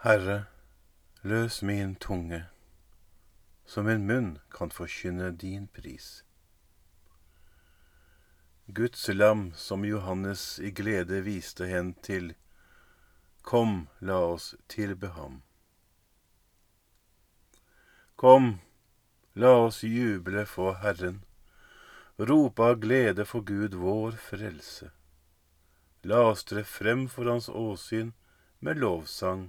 Herre, løs min tunge, så min munn kan forkynne din pris. Guds lam som Johannes i glede viste hen til, kom, la oss tilbe ham. Kom, la oss juble for Herren, rope av glede for Gud vår frelse. La oss tre frem for Hans åsyn med lovsang,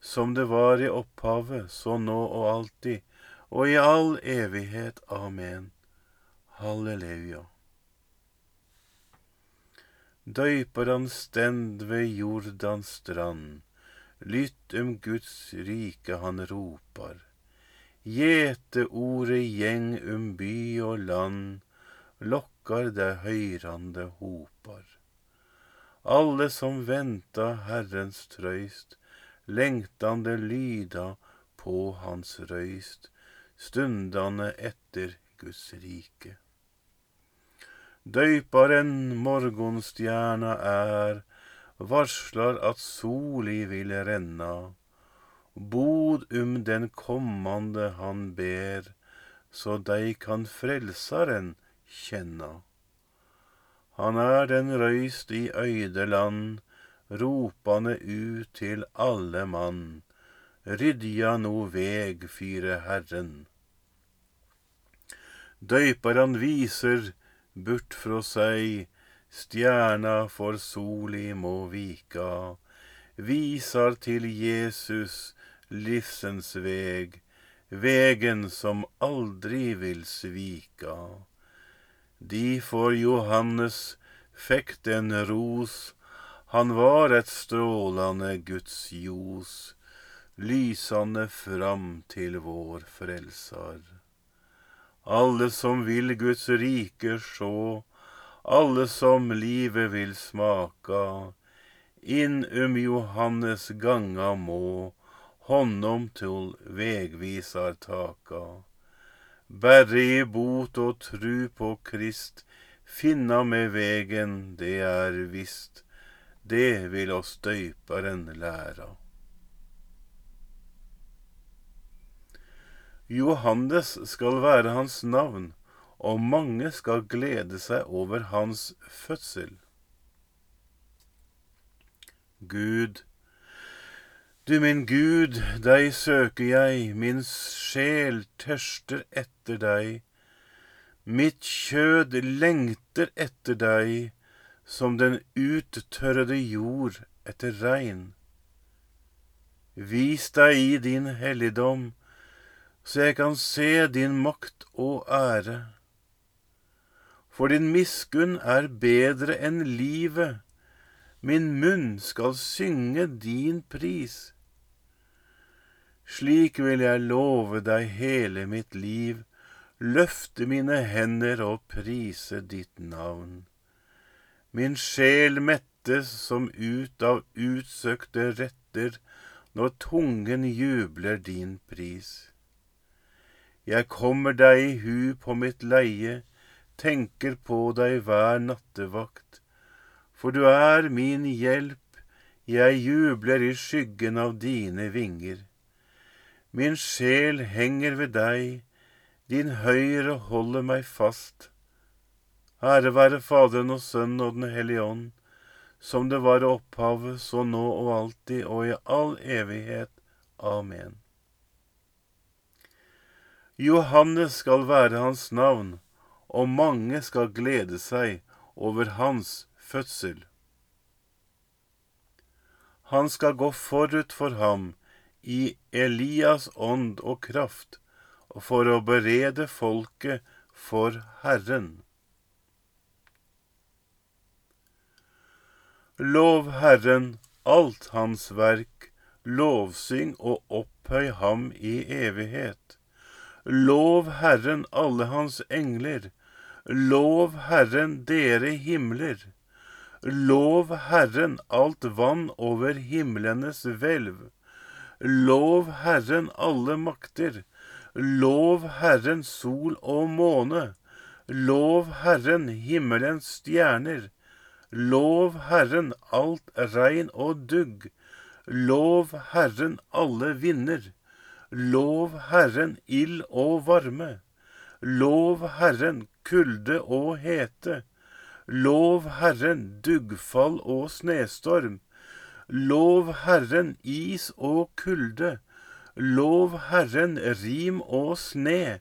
som det var i opphavet, så nå og alltid, og i all evighet. Amen. Halleluja. Døyper han stend ved Jordans strand, lytt om Guds rike han ropar. Gjeteordet gjeng um by og land, lokkar det høyrande hopar. Alle som venta Herrens trøyst, lengtande lyda på Hans røyst, stundane etter Guds rike. Døyparen morgonstjerna er, varslar at soli vil renna bod um den kommande han ber, så dei kan Frelsaren kjenna. Han er den røyst i øydeland, ropande ut til alle mann, rydja no veg fyre Herren. Døyparan viser bort fra seg, stjerna for soli må vika, visar til Jesus, livsens veg, vegen som aldri vil svika. De for Johannes fekk den ros, han var et strålande Guds ljos, lysande fram til vår frelser. Alle som vil Guds rike sjå, alle som livet vil smaka, inn um Johannes ganga må, honom til vegvisar taka. Berre i bot og tru på Krist, finna med vegen, det er visst, det vil oss døyparen læra. Johannes skal være hans navn, og mange skal glede seg over hans fødsel. Gud, du min Gud, deg søker jeg, min sjel tørster etter deg. Mitt kjød lengter etter deg, som den uttørrede jord etter regn. Vis deg i din helligdom, så jeg kan se din makt og ære. For din miskunn er bedre enn livet, min munn skal synge din pris. Slik vil jeg love deg hele mitt liv, løfte mine hender og prise ditt navn. Min sjel mettes som ut av utsøkte retter når tungen jubler din pris. Jeg kommer deg i hu på mitt leie, tenker på deg hver nattevakt. For du er min hjelp, jeg jubler i skyggen av dine vinger. Min sjel henger ved deg, din høyre holder meg fast. Ære være Faderen og Sønnen og Den hellige ånd, som det var i opphavet, så nå og alltid og i all evighet. Amen. Johannes skal være hans navn, og mange skal glede seg over hans fødsel. Han skal gå forut for ham i Elias ånd og kraft, for å berede folket for Herren. Lov Herren alt hans verk, lovsyng og opphøy ham i evighet. Lov Herren alle hans engler, lov Herren dere himler. Lov Herren alt vann over himlenes hvelv. Lov Herren alle makter. Lov Herren sol og måne. Lov Herren himmelens stjerner. Lov Herren alt regn og dugg. Lov Herren alle vinder. Lov Herren ild og varme. Lov Herren kulde og hete. Lov Herren duggfall og snestorm. Lov Herren is og kulde. Lov Herren rim og sne.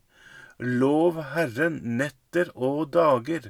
Lov Herren netter og dager.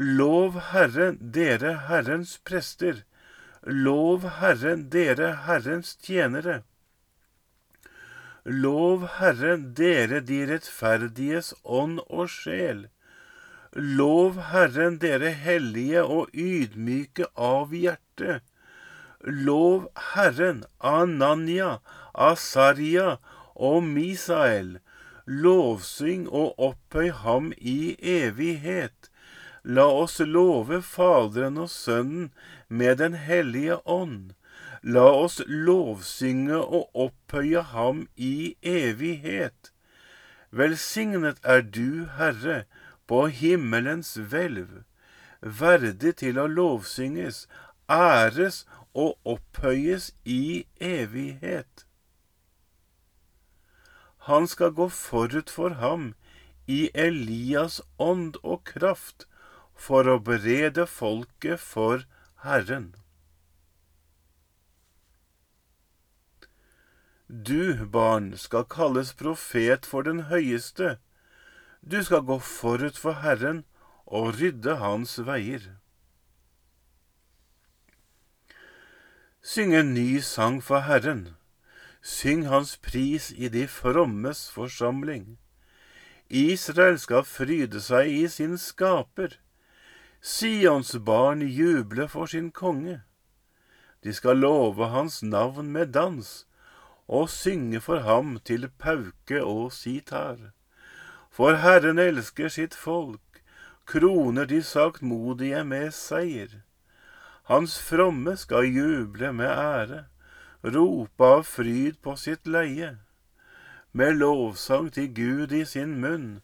Lov Herren, dere Herrens prester, lov Herren, dere Herrens tjenere. Lov Herren, dere de rettferdiges ånd og sjel. Lov Herren, dere hellige og ydmyke av hjerte. Lov Herren, Ananya, Asaria og Misael. Lovsyng og opphøy ham i evighet. La oss love Faderen og Sønnen med Den hellige ånd. La oss lovsynge og opphøye ham i evighet. Velsignet er du, Herre, på himmelens hvelv, verdig til å lovsynges, æres og opphøyes i evighet. Han skal gå forut for ham i Elias ånd og kraft for å berede folket for Herren. Du, barn, skal kalles profet for den høyeste. Du skal gå forut for Herren og rydde hans veier. Syng en ny sang for Herren. Syng hans pris i de frommes forsamling. Israel skal fryde seg i sin skaper. Sions barn juble for sin konge. De skal love hans navn med dans og synge for ham til pauke og sitar. For Herren elsker sitt folk, kroner de saktmodige med seier. Hans fromme skal juble med ære, rope av fryd på sitt leie, med lovsang til Gud i sin munn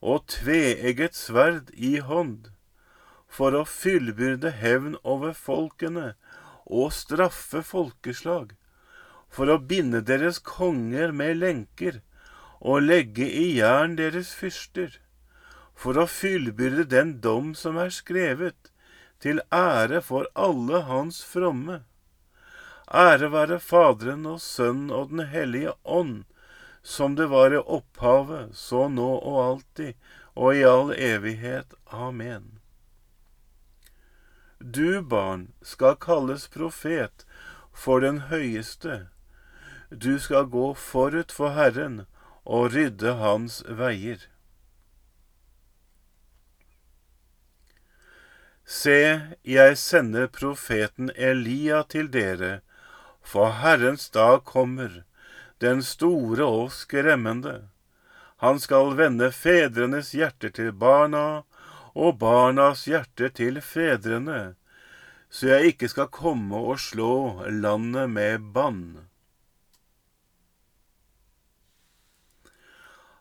og tveegget sverd i hånd, for å fyllbyrde hevn over folkene og straffe folkeslag, for å binde deres konger med lenker og legge i jern deres fyrster, for å fyllbyrde den dom som er skrevet, til ære for alle hans fromme. Ære være Faderen og Sønnen og Den hellige ånd, som det var i opphavet, så nå og alltid, og i all evighet. Amen. Du, barn, skal kalles profet for den høyeste. Du skal gå forut for Herren og rydde hans veier. Se, jeg sender profeten Elia til dere, for Herrens dag kommer, den store og skremmende. Han skal vende fedrenes hjerter til barna, og barnas hjerte til fedrene, så jeg ikke skal komme og slå landet med bann.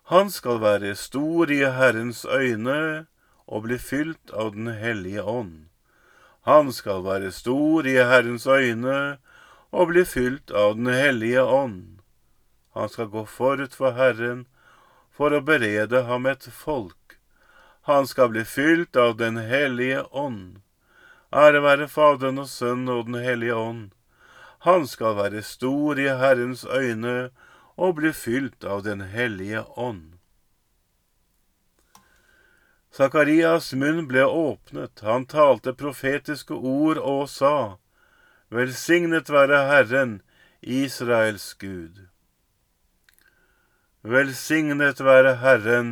Han skal være stor i Herrens øyne og bli fylt av Den hellige ånd. Han skal være stor i Herrens øyne og bli fylt av Den hellige ånd. Han skal gå forut for Herren for å berede ham et folk. Han skal bli fylt av Den hellige ånd. Ære være Faderen og Sønnen og Den hellige ånd. Han skal være stor i Herrens øyne og bli fylt av Den hellige ånd. Sakarias munn ble åpnet, han talte profetiske ord og sa, Velsignet være Herren, Israels Gud. Velsignet være Herren,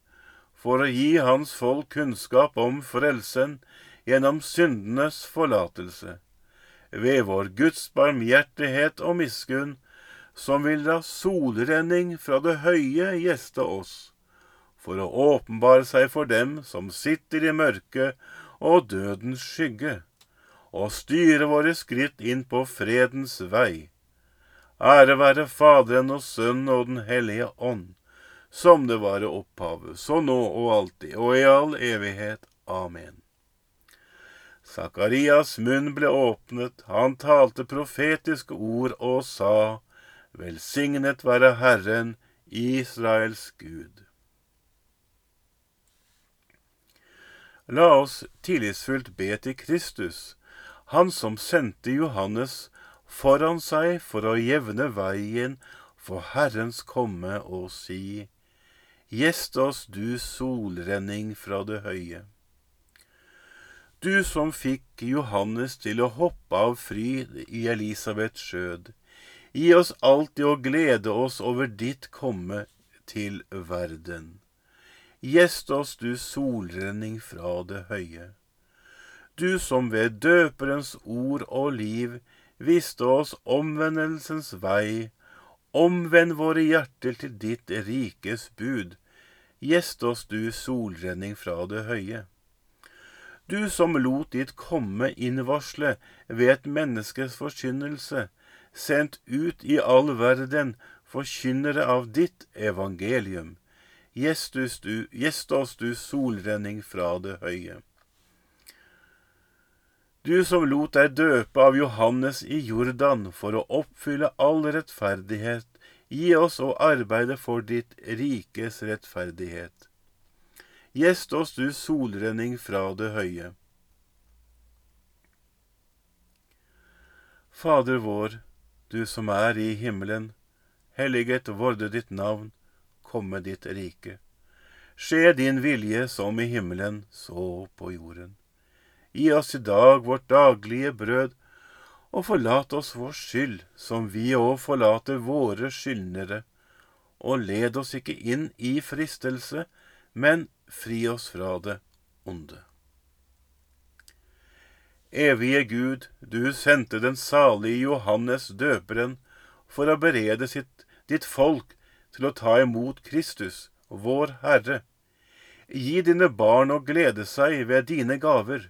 for å gi hans folk kunnskap om frelsen gjennom syndenes forlatelse, ved vår Guds barmhjertighet og miskunn, som vil la solrenning fra det høye gjeste oss, for å åpenbare seg for dem som sitter i mørket og dødens skygge, og styre våre skritt inn på fredens vei. Ære være Faderen og Sønnen og Den hellige ånd, som det var i opphavet, så nå og alltid, og i all evighet. Amen. Sakarias munn ble åpnet, han talte profetiske ord og sa, Velsignet være Herren, Israels Gud. La oss tillitsfullt be til Kristus, han som sendte Johannes foran seg for å jevne veien for Herrens komme og si, Gjest oss, du solrenning fra det høye. Du som fikk Johannes til å hoppe av fryd i Elisabeths skjød, Gi oss alltid å glede oss over ditt komme til verden. Gjest oss, du solrenning fra det høye. Du som ved døperens ord og liv viste oss omvendelsens vei, omvend våre hjerter til ditt rikes bud. Gjest oss, du solrenning fra det høye. Du som lot ditt komme innvarsle ved et menneskes forkynnelse, sendt ut i all verden, forkynnere av ditt evangelium. Gjest oss, du, du solrenning fra det høye. Du som lot deg døpe av Johannes i Jordan for å oppfylle all rettferdighet, gi oss å arbeide for ditt rikes rettferdighet. Gjest oss, du solrenning fra det høye. Fader vår, du som er i himmelen. Helliget vorde ditt navn, komme ditt rike. Skje din vilje som i himmelen, så på jorden. Gi oss i dag vårt daglige brød, og forlat oss vår skyld, som vi òg forlater våre skyldnere. Og led oss ikke inn i fristelse, men fri oss fra det onde. Evige Gud, du sendte den salige Johannes døperen for å berede sitt, ditt folk til å ta imot Kristus, vår Herre. Gi dine barn å glede seg ved dine gaver,